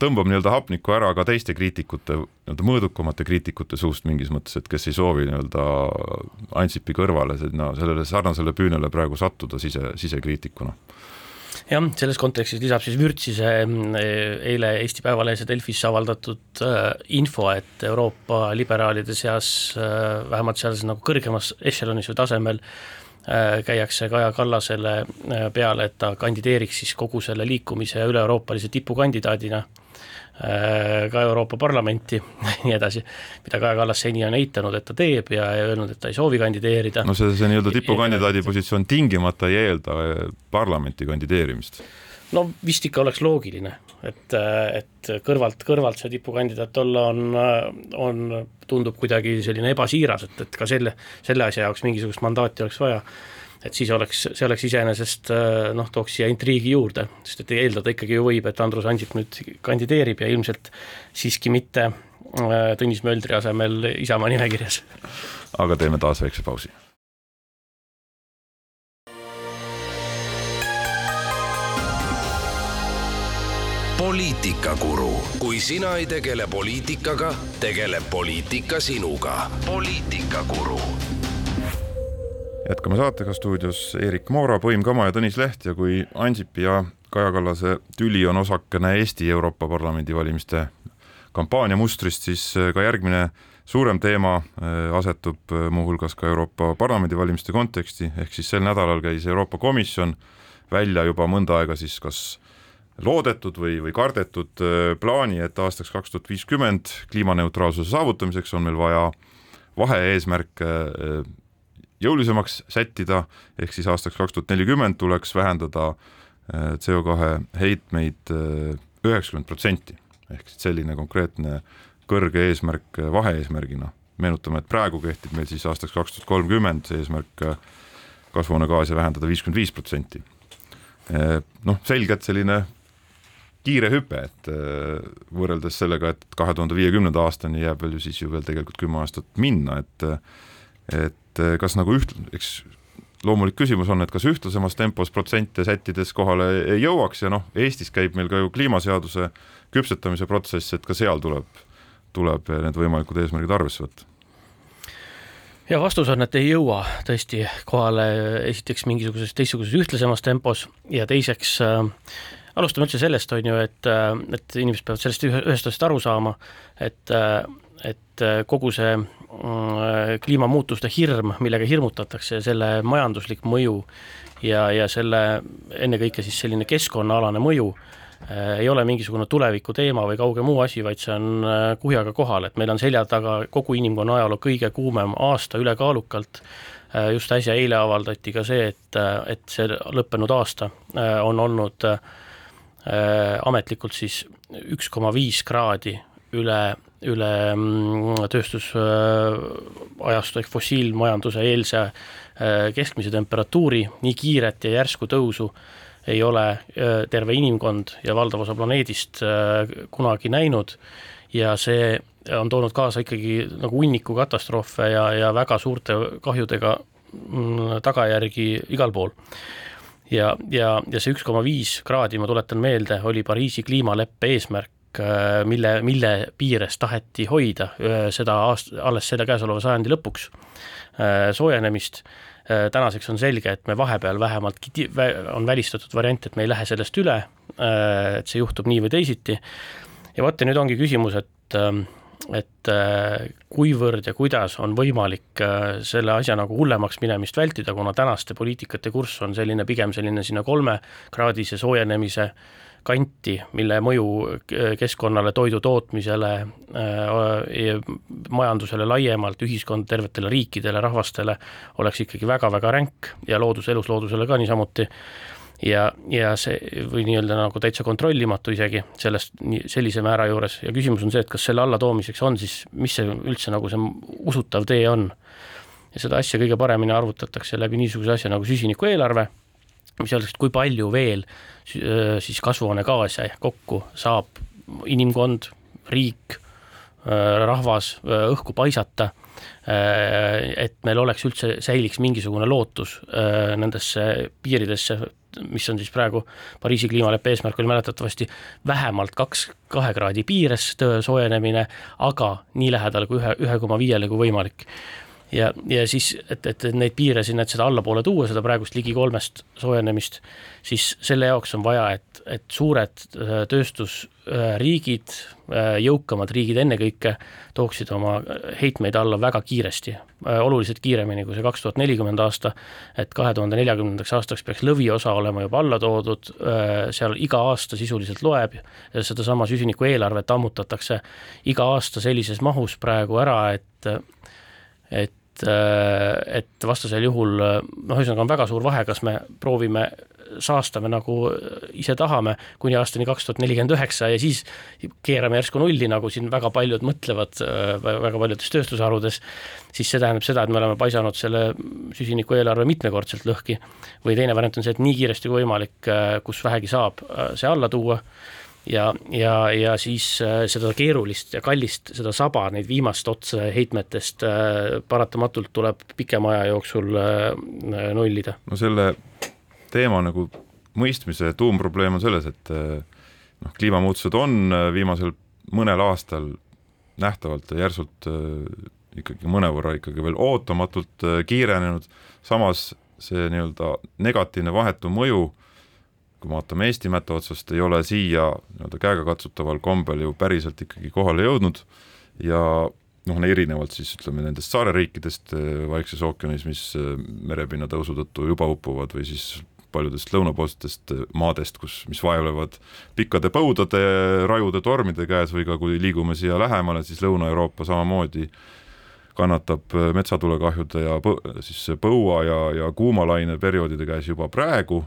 [SPEAKER 2] tõmbab nii-öelda hapnikku ära ka teiste kriitikute, nii-öelda mõõdukamate kriitikute suust mingis mõttes, et kes ei soovi nii-öelda Ansipi kõrvale no, sellele sarnasele püünele praegu sattuda sise, sisekriitikuna.
[SPEAKER 4] Jah, selles kontekstis lisab siis vürtsi see mm, eile Eesti Päevalehes ja Delfis avaldatud äh, info, et Euroopa liberaalide seas äh, vähemalt sealses nagu kõrgemas ešelonis või tasemel käiakse Kaja Kallasele äh, peale, et ta kandideeriks siis kogu selle liikumise üle-euroopalise tipukandidaadina äh, ka Euroopa Parlamenti ja nii edasi, mida Kaja Kallas seni on eitanud, et ta teeb ja, ja öelnud, et ta ei soovi kandideerida.
[SPEAKER 2] no see, see nii-öelda tipukandidaadi positsioon tingimata ei eelda parlamenti kandideerimist
[SPEAKER 4] no vist ikka oleks loogiline, et, et kõrvalt, kõrvalt see tipukandidaat olla on, on, tundub kuidagi selline ebasiiras, et, et ka selle, selle asja jaoks mingisugust mandaati oleks vaja. et siis oleks, see oleks iseenesest noh, tooks siia intriigi juurde, sest et eeldada ikkagi ju võib, et Andrus Ansip nüüd kandideerib ja ilmselt siiski mitte Tõnis Möldri asemel Isamaa nimekirjas.
[SPEAKER 2] aga teeme taas väikse pausi
[SPEAKER 1] poliitikakuru, kui sina ei tegele poliitikaga, tegeleb poliitika sinuga. poliitikakuru.
[SPEAKER 2] jätkame saatega stuudios Eerik Moora, Põim Kama ja Tõnis Leht ja kui Ansipi ja Kaja Kallase tüli on osakene Eesti Euroopa Parlamendi valimiste kampaania mustrist, siis ka järgmine suurem teema äh, asetub äh, muuhulgas ka Euroopa Parlamendi valimiste konteksti, ehk siis sel nädalal käis Euroopa Komisjon välja juba mõnda aega siis kas loodetud või, või kardetud äh, plaani, et aastaks kaks tuhat viiskümmend kliimaneutraalsuse saavutamiseks on meil vaja vahe-eesmärke äh, jõulisemaks sättida, ehk siis aastaks kaks tuhat nelikümmend tuleks vähendada äh, CO kahe heitmeid üheksakümmend protsenti, ehk siis selline konkreetne kõrge eesmärk vahe-eesmärgina. meenutame, et praegu kehtib meil siis aastaks kaks tuhat kolmkümmend eesmärk kasvuhoonegaase vähendada viiskümmend viis protsenti. noh, selgelt selline kiire hüpe, et äh, võrreldes sellega, et kahe tuhande viiekümnenda aastani jääb veel ju siis ju veel tegelikult kümme aastat minna, et et äh, kas nagu üht-, eks loomulik küsimus on, et kas ühtlasemas tempos protsente sättides kohale ei jõuaks ja noh, Eestis käib meil ka ju kliimaseaduse küpsetamise protsess, et ka seal tuleb, tuleb need võimalikud eesmärgid arvesse võtta.
[SPEAKER 4] Ja vastus on, et ei jõua tõesti kohale esiteks mingisuguses teistsuguses ühtlasemas tempos ja teiseks äh, alustame üldse sellest, on ju, et, äh, et inimesed peavad sellest ühest asjast aru saama, et, äh, et äh, kogu see kliimamuutuste hirm, millega hirmutatakse, selle majanduslik mõju ja, ja selle ennekõike siis selline keskkonnaalane mõju ei ole mingisugune tuleviku teema või kauge muu asi, vaid see on kuhjaga kohal, et meil on selja taga kogu inimkonna ajaloo kõige kuumem aasta ülekaalukalt, just äsja eile avaldati ka see, et, et see lõppenud aasta on olnud ametlikult siis üks koma viis kraadi üle, üle mm, tööstusajastu ehk fossiilmajanduse eelse äh, keskmise temperatuuri, nii kiiret ja järsku tõusu ei ole äh, terve inimkond ja valdav osa planeedist kunagi näinud. Ja see on toonud kaasa ikkagi nagu hunniku katastroofe ja, ja väga suurte kahjudega mm, tagajärgi igal pool ja, ja, ja see üks koma viis kraadi, ma tuletan meelde, oli Pariisi kliimaleppe eesmärk, äh, mille, mille piires taheti hoida äh, seda aast-, alles selle käesoleva sajandi lõpuks äh, soojenemist, tänaseks on selge, et me vahepeal vähemalt on välistatud variant, et me ei lähe sellest üle, et see juhtub nii või teisiti, ja vot ja nüüd ongi küsimus, et ähm, et äh, kuivõrd ja kuidas on võimalik äh, selle asja nagu hullemaks minemist vältida, kuna tänaste poliitikate kurss on selline pigem selline sinna kolmekraadise soojenemise kanti, mille mõju äh, keskkonnale, toidu tootmisele, majandusele laiemalt, ühiskond, tervetele riikidele, rahvastele oleks ikkagi väga-väga ränk ja looduse, elusloodusele ka niisamuti ja, ja see või nii-öelda nagu täitsa kontrollimatu isegi sellest sellise määra juures ja küsimus on see, et kas selle allatoomiseks on siis, mis see üldse nagu see usutav tee on. ja seda asja kõige paremini arvutatakse läbi niisuguse asja nagu süsinikueelarve, mis öeldakse, et kui palju veel siis kasvuhoonegaase kokku saab inimkond, riik, rahvas õhku paisata et meil oleks üldse, säiliks mingisugune lootus nendesse piiridesse, mis on siis praegu Pariisi kliimaleppe eesmärk oli mäletatavasti vähemalt kaks, kahe kraadi piires soojenemine, aga nii lähedal kui ühe, ühe koma viiele kui võimalik ja, ja siis, et, et neid piire sinna, et seda allapoole tuua, seda praegust ligi kolmest soojenemist, siis selle jaoks on vaja, et, et suured äh, tööstusriigid, äh, jõukamad riigid ennekõike, tooksid oma heitmeid alla väga kiiresti, äh, oluliselt kiiremini kui see kaks tuhat nelikümmend aasta, et kahe tuhande neljakümnendaks aastaks peaks lõviosa olema juba alla toodud, seal iga aasta sisuliselt loeb sedasama süsiniku eelarvet ammutatakse iga aasta sellises mahus praegu ära, et et äh, et vastasel juhul noh, ühesõnaga on väga suur vahe, kas me proovime saastame nagu ise tahame kuni aastani kaks tuhat nelikümmend üheksa ja siis keerame järsku nulli, nagu siin väga paljud mõtlevad äh, väga paljudes tööstusharudes, siis see tähendab seda, et me oleme paisanud selle süsiniku eelarve mitmekordselt lõhki. või teine variant on see, et nii kiiresti kui võimalik, äh, kus vähegi saab, see alla tuua ja, ja, ja siis äh, seda keerulist ja kallist, seda saba, neid viimast otsa heitmetest äh, paratamatult tuleb pikema aja jooksul äh, nullida.
[SPEAKER 2] no selle teema nagu mõistmise tuumprobleem on selles, et noh, kliimamuutused on viimasel mõnel aastal nähtavalt järsult ikkagi mõnevõrra ikkagi veel ootamatult kiirenenud, samas see nii-öelda negatiivne vahetu mõju kui vaatame Eesti mätta otsast, ei ole siia nii-öelda käegakatsutaval kombel ju päriselt ikkagi kohale jõudnud. Ja noh, erinevalt siis ütleme nendest saareriikidest eh, Vaikses ookeanis, mis eh, merepinna tõusu tõttu juba upuvad või siis paljudest lõunapoolsetest eh, maadest, kus, mis vaevlevad pikkade põudade, rajude tormide käes või ka kui liigume siia lähemale, siis Lõuna-Euroopa samamoodi kannatab metsatulekahjude ja põ, siis põua ja, ja kuumalaine perioodide käes juba praegu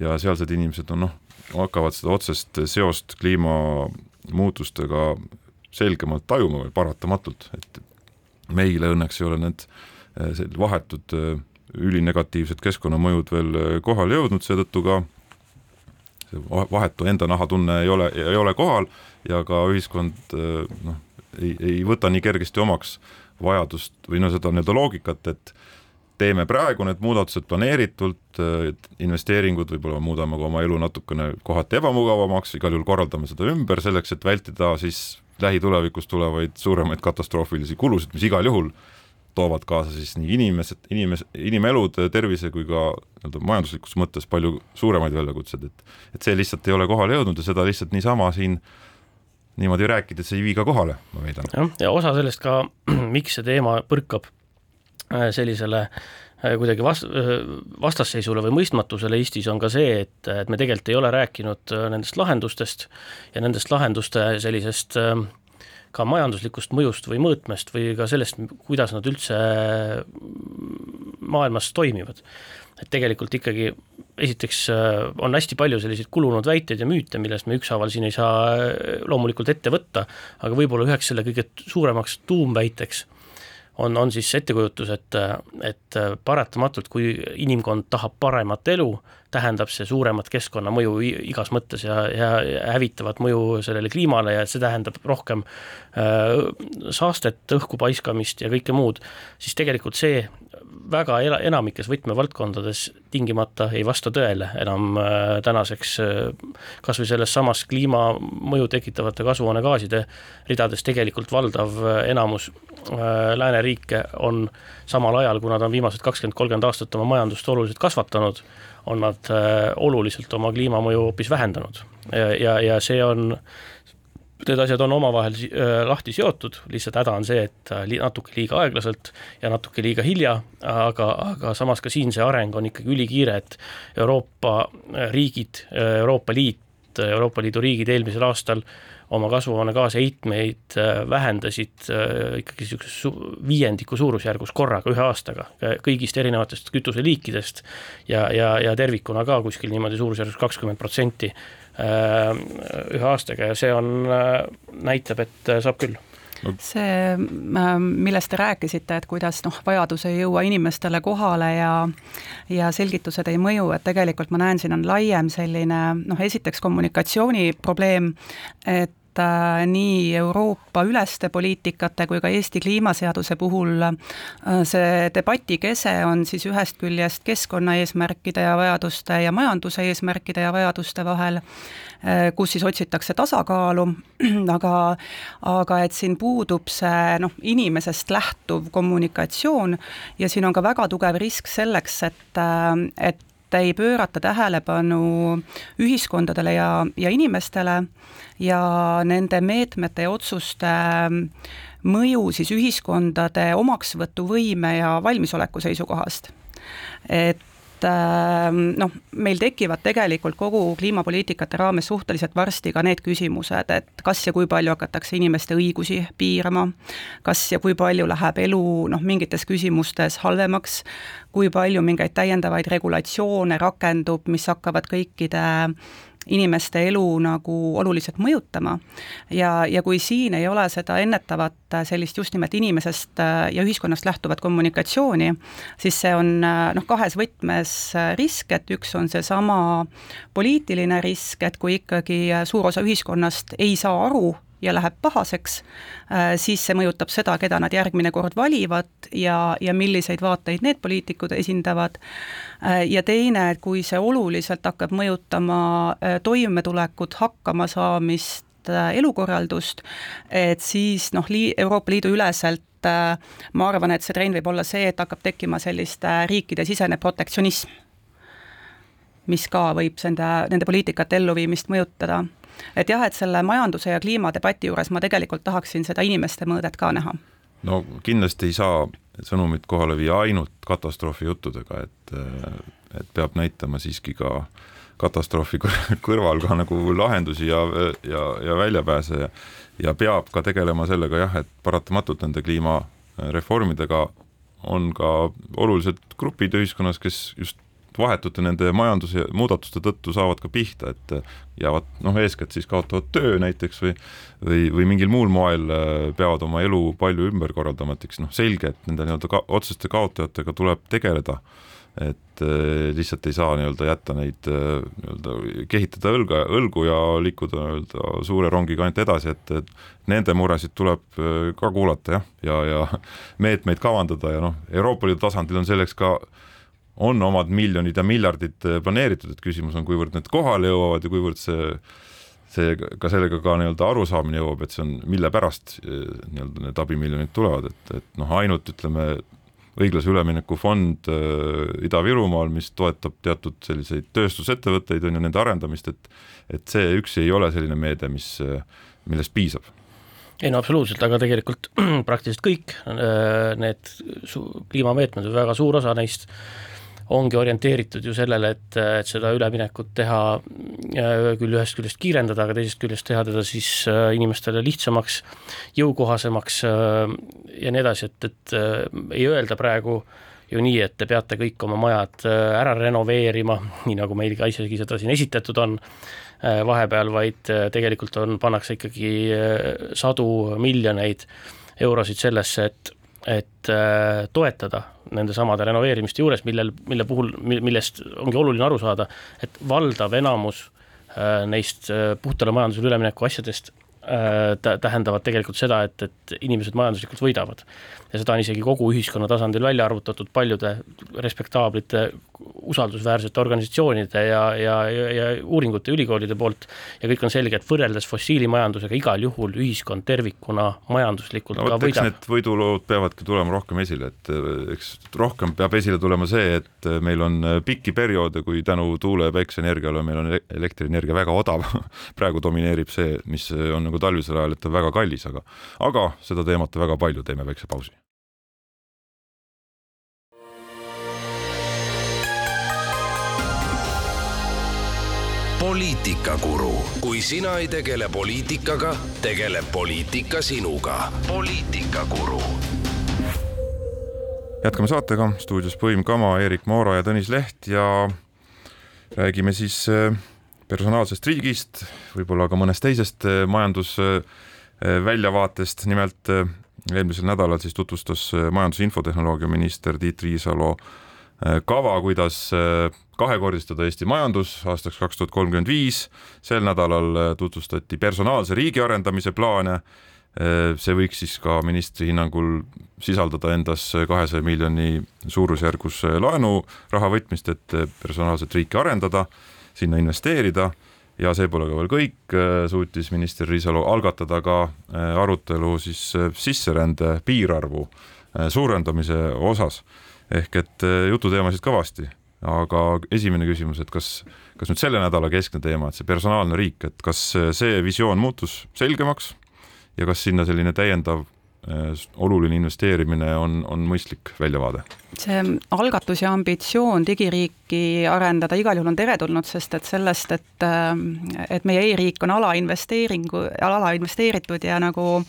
[SPEAKER 2] ja sealsed inimesed on noh, hakkavad seda otsest seost kliimamuutustega selgemalt tajuma või paratamatult, et meile õnneks ei ole need eh, vahetud eh, ülinegatiivsed keskkonnamõjud veel eh, kohale jõudnud, seetõttu ka see vahetu enda nahatunne ei ole, ei ole kohal ja ka ühiskond noh, ei, ei võta nii kergesti omaks vajadust või no seda nii-öelda loogikat, et teeme praegu need muudatused planeeritult, investeeringud, võib-olla muudame ka oma elu natukene kohati ebamugavamaks, igal juhul korraldame seda ümber selleks, et vältida siis lähitulevikus tulevaid suuremaid katastroofilisi kulusid, mis igal juhul toovad kaasa siis nii inimesed, inimes-, inimelud, tervise kui ka nii-öelda majanduslikus mõttes palju suuremaid väljakutseid, et et see lihtsalt ei ole kohale jõudnud ja seda lihtsalt niisama siin niimoodi rääkides ei vii ka kohale, ma väidan.
[SPEAKER 4] jah, ja osa sellest ka, miks see teema põrkab sellisele äh, kuidagi vast-, äh, vastasseisule või mõistmatusele Eestis on ka see, et, et me tegelikult ei ole rääkinud nendest lahendustest ja nendest lahenduste sellisest ka majanduslikust mõjust või mõõtmest või ka sellest, kuidas nad üldse maailmas toimivad. et tegelikult ikkagi esiteks on hästi palju selliseid kulunud väiteid ja müüte, millest me ükshaaval siin ei saa loomulikult ette võtta, aga võib-olla üheks selle kõige suuremaks tuumväiteks on, on siis ettekujutus, et, et paratamatult, kui inimkond tahab paremat elu, tähendab see suuremat keskkonnamõju igas mõttes ja, ja hävitavat mõju sellele kliimale ja see tähendab rohkem äh, saastet, õhku paiskamist ja kõike muud, siis tegelikult see väga enamikes võtmevaldkondades tingimata ei vasta tõele enam äh, tänaseks äh, kas või selles samas kliimamõju tekitavate kasvuhoonegaaside ridades tegelikult valdav äh, enamus lääneriike on samal ajal, kui nad on viimased kakskümmend, kolmkümmend aastat oma majandust oluliselt kasvatanud, on nad oluliselt oma kliimamõju hoopis vähendanud. Ja, ja, ja see on need asjad on omavahel äh, lahti seotud, lihtsalt häda on see, et äh, natuke liiga aeglaselt ja natuke liiga hilja, aga, aga samas ka siin see areng on ikkagi ülikiire, et Euroopa äh, riigid, Euroopa Liit, Euroopa Liidu riigid eelmisel aastal oma kasvuhoonegaase heitmeid vähendasid ikkagi niisuguses su-, viiendiku suurusjärgus korraga ühe aastaga, kõigist erinevatest kütuseliikidest ja, ja, ja tervikuna ka kuskil niimoodi suurusjärgus kakskümmend protsenti ühe aastaga ja see on, äh, näitab, et äh, saab küll.
[SPEAKER 3] See, millest te rääkisite, et kuidas noh, vajadus ei jõua inimestele kohale ja ja selgitused ei mõju, et tegelikult ma näen, siin on laiem selline noh, esiteks kommunikatsiooni probleem, et äh, nii Euroopa üleste poliitikate kui ka Eesti kliimaseaduse puhul äh, see debati kese on siis ühest küljest keskkonnaeesmärkide ja vajaduste ja majanduse eesmärkide ja vajaduste vahel, äh, kus siis otsitakse tasakaalu, aga, aga et siin puudub see noh, inimesest lähtuv kommunikatsioon ja siin on ka väga tugev risk selleks, et, et ei pöörata tähelepanu ühiskondadele ja, ja inimestele ja nende meetmete ja otsuste mõju siis ühiskondade omaksvõtuvõime ja valmisoleku seisukohast. et et ähm, noh, meil tekivad tegelikult kogu kliimapoliitikate raames suhteliselt varsti ka need küsimused, et kas ja kui palju hakatakse inimeste õigusi piirama, kas ja kui palju läheb elu noh, mingites küsimustes halvemaks, kui palju mingeid täiendavaid regulatsioone rakendub, mis hakkavad kõikide inimeste elu nagu oluliselt mõjutama. ja, ja kui siin ei ole seda ennetavat sellist just nimelt inimesest äh, ja ühiskonnast lähtuvat kommunikatsiooni, siis see on äh, noh, kahes võtmes äh, risk, et üks on seesama poliitiline risk, et kui ikkagi suur osa ühiskonnast ei saa aru, ja läheb pahaseks, äh, siis see mõjutab seda, keda nad järgmine kord valivad ja, ja milliseid vaateid need poliitikud esindavad. Äh, ja teine, kui see oluliselt hakkab mõjutama äh, toimetulekut, hakkamasaamist, elukorraldust, et siis noh, lii-, Euroopa Liidu üleselt ma arvan, et see trend võib olla see, et hakkab tekkima sellist riikidesisene protektsionism, mis ka võib nende, nende poliitikate elluviimist mõjutada et jah, et selle majanduse ja kliimadebati juures ma tegelikult tahaksin seda inimeste mõõdet ka näha.
[SPEAKER 2] no kindlasti ei saa sõnumit kohale viia ainult katastroofijuttudega, et, et peab näitama siiski ka katastroofi kõrval ka nagu lahendusi ja, ja, ja väljapääse ja ja peab ka tegelema sellega jah, et paratamatult nende kliimareformidega on ka olulised grupid ühiskonnas, kes just vahetute nende majanduse muudatuste tõttu saavad ka pihta, et jäävad noh, eeskätt siis kaotavad töö näiteks või või, või mingil muul moel äh, peavad oma elu palju ümber korraldama, et eks noh, selge, et nende nii-öelda ka, otseste kaotajatega tuleb tegeleda et äh, lihtsalt ei saa nii-öelda jätta neid nii-öelda kehitada õlga, õlgu ja liikuda nii-öelda suure rongiga ainult edasi, et, et nende muresid tuleb ka kuulata jah, ja, ja meetmeid kavandada ja noh, Euroopa Liidu tasandil on selleks ka äh, on omad miljonid ja miljardid äh, planeeritud, et küsimus on, kuivõrd need kohale jõuavad ja kuivõrd see see ka sellega ka nii-öelda arusaamine jõuab, et see on, mille pärast äh, nii-öelda need abimiljonid tulevad, et, et noh, ainult ütleme, õiglase ülemineku fond äh, Ida-Virumaal, mis toetab teatud selliseid tööstusettevõtteid, on ju, nende arendamist, et et see üksi ei ole selline meede, mis, millest piisab.
[SPEAKER 4] Ei no absoluutselt, aga tegelikult praktiliselt kõik need kliimameetmed või väga suur osa neist ongi orienteeritud ju sellele, et, et seda üleminekut teha äh, küll ühest küljest kiirendada, aga teisest küljest teha teda siis äh, inimestele lihtsamaks, jõukohasemaks äh, ja nii edasi, et, et ei öelda praegu ju nii, et te peate kõik oma majad ära renoveerima, nii nagu meil ka isegi seda siin esitatud on vahepeal, vaid tegelikult on, pannakse ikkagi sadu miljoneid eurosid sellesse, et et äh, toetada nendesamade renoveerimiste juures, millel, mille puhul, millest ongi oluline aru saada, et valdav enamus äh, neist äh, puhtale majandusele ülemineku asjadest tähendavad tegelikult seda, et, et inimesed majanduslikult võidavad ja seda on isegi kogu ühiskonna tasandil välja arvutatud paljude respektaablite usaldusväärsete organisatsioonide ja, ja, ja, ja uuringute ülikoolide poolt ja kõik on selge, et võrreldes fossiilimajandusega igal juhul ühiskond tervikuna majanduslikult
[SPEAKER 2] no,
[SPEAKER 4] ka võidab.
[SPEAKER 2] Need võidulood peavadki tulema rohkem esile, et eh, eks rohkem peab esile tulema see, et eh, meil on eh, pikki perioode, kui tänu tuule- ja päikseenergiale meil on elektrienergia väga odav praegu domineerib see, mis on nagu talvisel ajal, et ta on väga kallis, aga aga seda teemat väga palju, teeme väikse pausi.
[SPEAKER 1] Poliitikakuru, kui sina ei tegele poliitikaga, tegeleb poliitika sinuga. poliitikakuru.
[SPEAKER 2] jätkame saatega, stuudios Põim Kama, Eerik Moora ja Tõnis Leht ja räägime siis äh, personaalsest riigist, võib-olla ka mõnest teisest äh, majandusväljavaatest, nimelt äh, eelmisel nädalal siis tutvustas majandus- ja infotehnoloogia minister Tiit Riisalo kava, kuidas kahekordistada Eesti majandus aastaks kaks tuhat kolmkümmend viis. sel nädalal tutvustati personaalse riigi arendamise plaane. see võiks siis ka ministri hinnangul sisaldada endas kahesaja miljoni suurusjärgus laenuraha võtmist, et personaalset riiki arendada, sinna investeerida ja see pole ka veel kõik, suutis minister Riisalu algatada ka arutelu siis sisserände piirarvu suurendamise osas ehk et jututeemasid kõvasti, aga esimene küsimus, et kas, kas nüüd selle nädala keskne teema, et see personaalne riik, et kas see visioon muutus selgemaks ja kas sinna selline täiendav eh, oluline investeerimine on, on mõistlik väljavaade?
[SPEAKER 3] see algatus ja ambitsioon digiriiki arendada igal juhul on teretulnud, sest et sellest, et eh, et meie e-riik on alainvesteeringu, alainvesteeritud ja nagu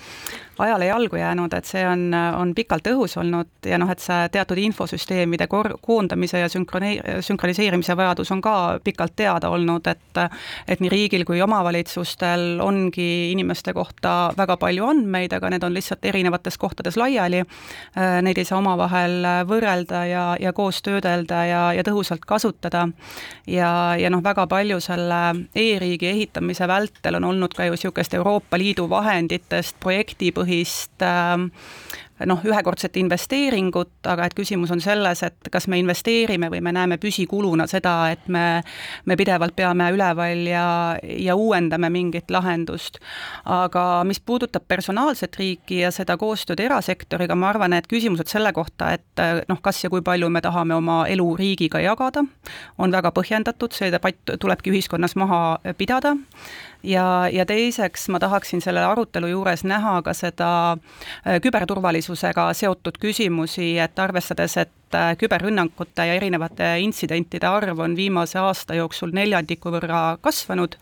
[SPEAKER 3] ajale jalgu jäänud, et see on, on pikalt õhus olnud ja noh, et see teatud infosüsteemide kor-, koondamise ja sünkrone-, sünkroniseerimise vajadus on ka pikalt teada olnud, et et nii riigil kui omavalitsustel ongi inimeste kohta väga palju andmeid, aga need on lihtsalt erinevates kohtades laiali, neid ei saa omavahel võrrelda ja, ja koos töödelda ja, ja tõhusalt kasutada. ja, ja noh, väga palju selle e-riigi ehitamise vältel on olnud ka ju niisugust Euroopa Liidu vahenditest projektipõhist põhist ähm, noh, ühekordset investeeringut, aga et küsimus on selles, et kas me investeerime või me näeme püsikuluna seda, et me, me pidevalt peame üleval ja, ja uuendame mingit lahendust. aga mis puudutab personaalset riiki ja seda koostööd erasektoriga, ma arvan, et küsimused selle kohta, et noh, kas ja kui palju me tahame oma elu riigiga jagada, on väga põhjendatud, see debatt tulebki ühiskonnas maha pidada ja, ja teiseks ma tahaksin selle arutelu juures näha ka seda äh, küberturvalisusega seotud küsimusi, et arvestades, et äh, küberrünnakute ja erinevate intsidentide arv on viimase aasta jooksul neljandiku võrra kasvanud,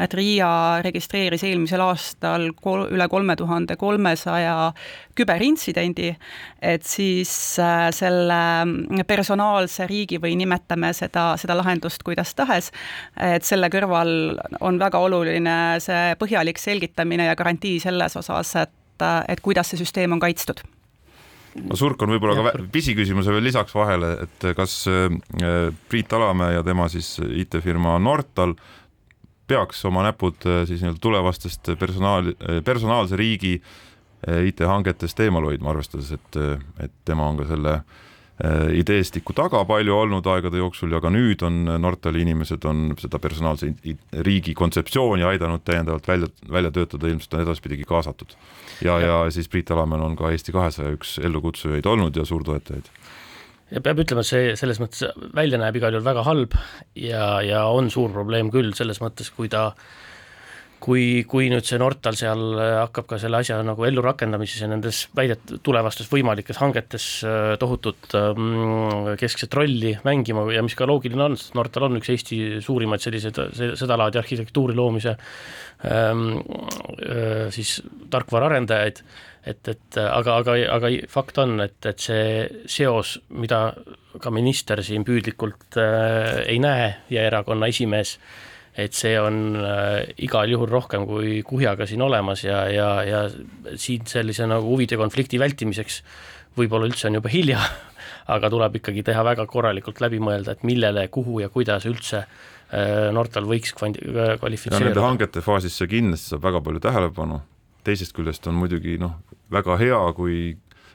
[SPEAKER 3] et RIA registreeris eelmisel aastal kol-, üle kolme tuhande kolmesaja küberintsidendi, et siis äh, selle personaalse riigi või nimetame seda, seda lahendust kuidas tahes, et selle kõrval on väga oluline see põhjalik selgitamine ja garantii selles osas, et, et kuidas see süsteem on kaitstud
[SPEAKER 2] no Surk on võib-olla ka pisiküsimuse veel lisaks vahele, et kas äh, Priit Alamäe ja tema siis IT-firma Nortal peaks oma näpud äh, siis nii-öelda tulevastest personaal, personaalse riigi äh, IT-hangetest eemal hoidma, arvestades, et, et tema on ka selle äh, Äh, ideestiku taga palju olnud aegade jooksul ja ka nüüd on Nortali inimesed on seda personaalse riigi kontseptsiooni aidanud täiendavalt välja, välja töötada, ilmselt on edaspidigi kaasatud. ja, ja siis Priit Alamäel on ka Eesti kahesaja üks ellukutsujaid olnud ja suurtoetajaid
[SPEAKER 4] ja peab ütlema, et see selles mõttes välja näeb igal juhul väga halb ja, ja on suur probleem küll selles mõttes, kui ta äh, kui, kui nüüd see Nortal seal äh, hakkab ka selle asja nagu ellu rakendamises ja nendes väidet-, tulevastes võimalikes hangetes äh, tohutut ähm, keskset rolli mängima ja mis ka loogiline on, sest Nortal on üks Eesti suurimaid selliseid, sedalaadi arhitektuuri loomise ähm, äh, siis tarkvaraarendajaid, et, et aga, aga, aga fakt on, et, et see seos, mida ka minister siin püüdlikult äh, ei näe ja erakonna esimees äh, et see on äh, igal juhul rohkem kui kuhjaga siin olemas ja, ja, ja siin sellise nagu huvide konflikti vältimiseks võib-olla üldse on juba hilja, aga tuleb ikkagi teha väga korralikult läbi mõelda, et millele, kuhu ja kuidas üldse äh, Nortal võiks kvalifitseeruda.
[SPEAKER 2] Nende hangete faasis see kindlasti saab väga palju tähelepanu, teisest küljest on muidugi noh, väga hea, kui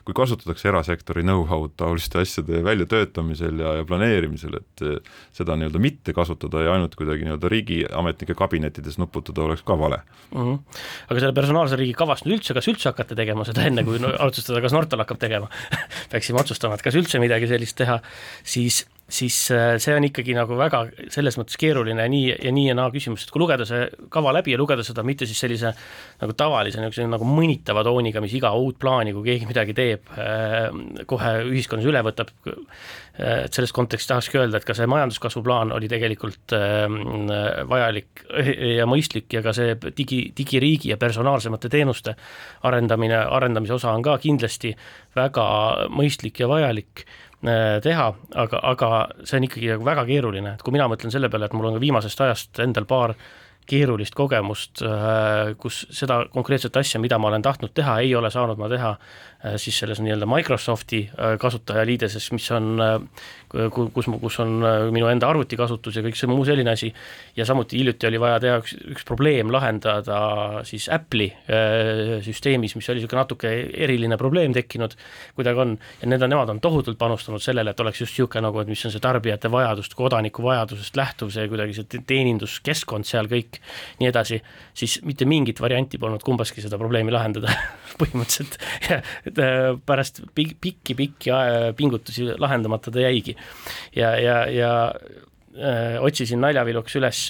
[SPEAKER 2] kui kasutatakse erasektori know-how'd taoliste asjade väljatöötamisel ja, ja planeerimisel, et eh, seda nii-öelda mitte kasutada ja ainult kuidagi nii-öelda riigiametnike kabinettides nuputada oleks ka vale
[SPEAKER 4] mm. -hmm. aga selle personaalse riigi kavast nüüd üldse, kas üldse hakata tegema seda enne, kui no, otsustada, kas Nortal hakkab tegema peaksime otsustama, et kas üldse midagi sellist teha, siis siis äh, see on ikkagi nagu väga selles mõttes keeruline nii ja nii ja naa küsimus, et kui lugeda see kava läbi ja lugeda seda mitte siis sellise nagu tavalise niisuguse nagu mõnitava tooniga, mis iga uut plaani, kui keegi midagi teeb, äh, kohe ühiskonnas üle võtab, äh, et selles kontekstis tahakski öelda, et ka see majanduskasvu plaan oli tegelikult vajalik ja mõistlik ja ka see digi, digiriigi ja personaalsemate teenuste arendamine, arendamise osa on ka kindlasti väga mõistlik ja vajalik teha, aga, aga see on ikkagi nagu väga keeruline, et kui mina mõtlen selle peale, et mul on ka viimasest ajast endal paar keerulist kogemust, kus seda konkreetset asja, mida ma olen tahtnud teha, ei ole saanud ma teha siis selles nii-öelda Microsofti kasutajaliideses, mis on, kus, kus on minu enda arvutikasutus ja kõik see muu selline asi, ja samuti hiljuti oli vaja teha üks, üks probleem lahendada siis Apple'i süsteemis, mis oli niisugune natuke eriline probleem tekkinud, kuidagi on, ja need on, nemad on tohutult panustanud sellele, et oleks just niisugune nagu, et mis on see tarbijate vajadust, kodaniku vajadusest lähtuv, see kuidagi see teeninduskeskkond seal kõik, nii edasi, siis mitte mingit varianti polnud kumbaski seda probleemi lahendada põhimõtteliselt et äh, pärast pikki-pikki pingutusi lahendamata ta jäigi. ja, ja, ja öö, äh, otsisin naljaviluks üles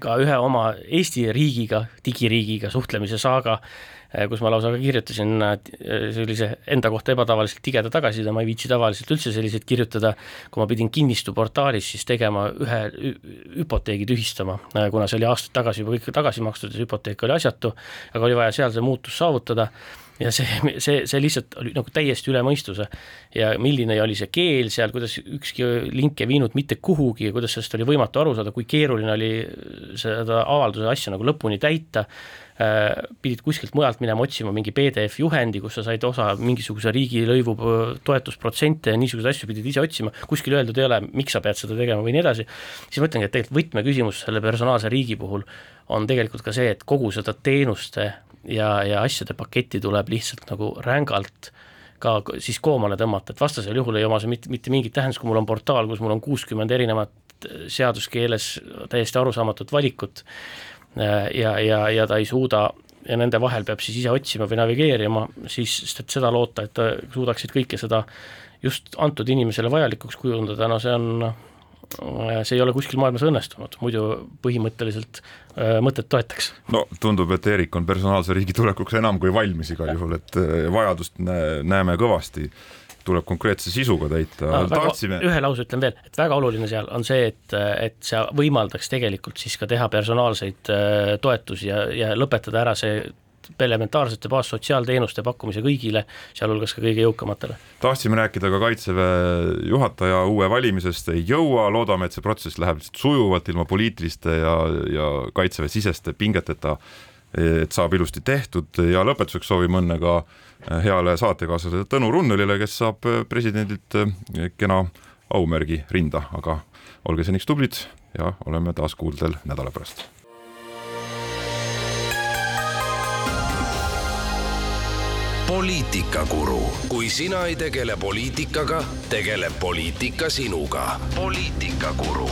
[SPEAKER 4] ka ühe oma Eesti riigiga, digiriigiga suhtlemise saaga Äh, kus ma lausa ka kirjutasin äh, sellise enda kohta ebatavaliselt tigeda tagasiside, ma ei viitsi tavaliselt üldse selliseid kirjutada, kui ma pidin kinnistuportaalis siis tegema ühe hüpoteegi tühistama, äh, kuna see oli aastaid tagasi juba kõik tagasi makstud ja see hüpoteek oli asjatu, aga oli vaja seal see muutus saavutada. Ja see, see, see lihtsalt oli nagu täiesti üle mõistuse. ja milline oli see keel seal, kuidas ükski link ei viinud mitte kuhugi ja kuidas sellest oli võimatu aru saada, kui keeruline oli seda avalduse asja nagu lõpuni täita. Äh, pidid kuskilt mujalt minema otsima mingi PDF juhendi, kus sa said osa mingisuguse riigilõivu toetusprotsente ja niisuguseid asju pidid ise otsima, kuskil öeldud ei ole, miks sa pead seda tegema või nii edasi, siis ma ütlengi, et tegelikult võtmeküsimus selle personaalse riigi puhul on tegelikult ka see, et kogu seda teenuste ja, ja asjade paketti tuleb lihtsalt nagu rängalt ka siis koomale tõmmata, et vastasel juhul ei oma see mitte, mitte mingit tähendust, kui mul on portaal, kus mul on kuuskümmend erinevat seaduskeeles täiesti arusaamatut valikut, Äh, ja, ja, ja ta ei suuda ja nende vahel peab siis ise otsima või navigeerima, siis, sest et seda loota, et suudaksid kõike seda just antud inimesele vajalikuks kujundada, no see on, äh, see ei ole kuskil maailmas õnnestunud, muidu põhimõtteliselt äh, mõtet toetaks.
[SPEAKER 2] no tundub, et Eerik on personaalse riigi tulekuks enam kui valmis igal juhul, et äh, vajadust näeme kõvasti tuleb konkreetse sisuga täita no,. tahtsime.
[SPEAKER 4] ühe lause ütlen veel, et väga oluline seal on see, et, et see võimaldaks tegelikult siis ka teha personaalseid äh, toetusi ja, ja lõpetada ära see elementaarsete baassotsiaalteenuste pakkumise kõigile, sealhulgas ka kõige jõukamatele.
[SPEAKER 2] tahtsime rääkida ka Kaitseväe juhataja uue valimisest, ei jõua, loodame, et see protsess läheb sujuvalt ilma poliitiliste ja, ja Kaitseväe siseste pingeteta, et saab ilusti tehtud ja lõpetuseks soovime õnne ka äh, heale saatekaaslasele Tõnu Runnelile, kes saab presidendilt eh, kena aumärgi rinda, aga olge seniks tublid ja oleme taas kuuldel nädala pärast.
[SPEAKER 1] poliitikakuru, kui sina ei tegele poliitikaga, tegeleb poliitika sinuga. poliitikakuru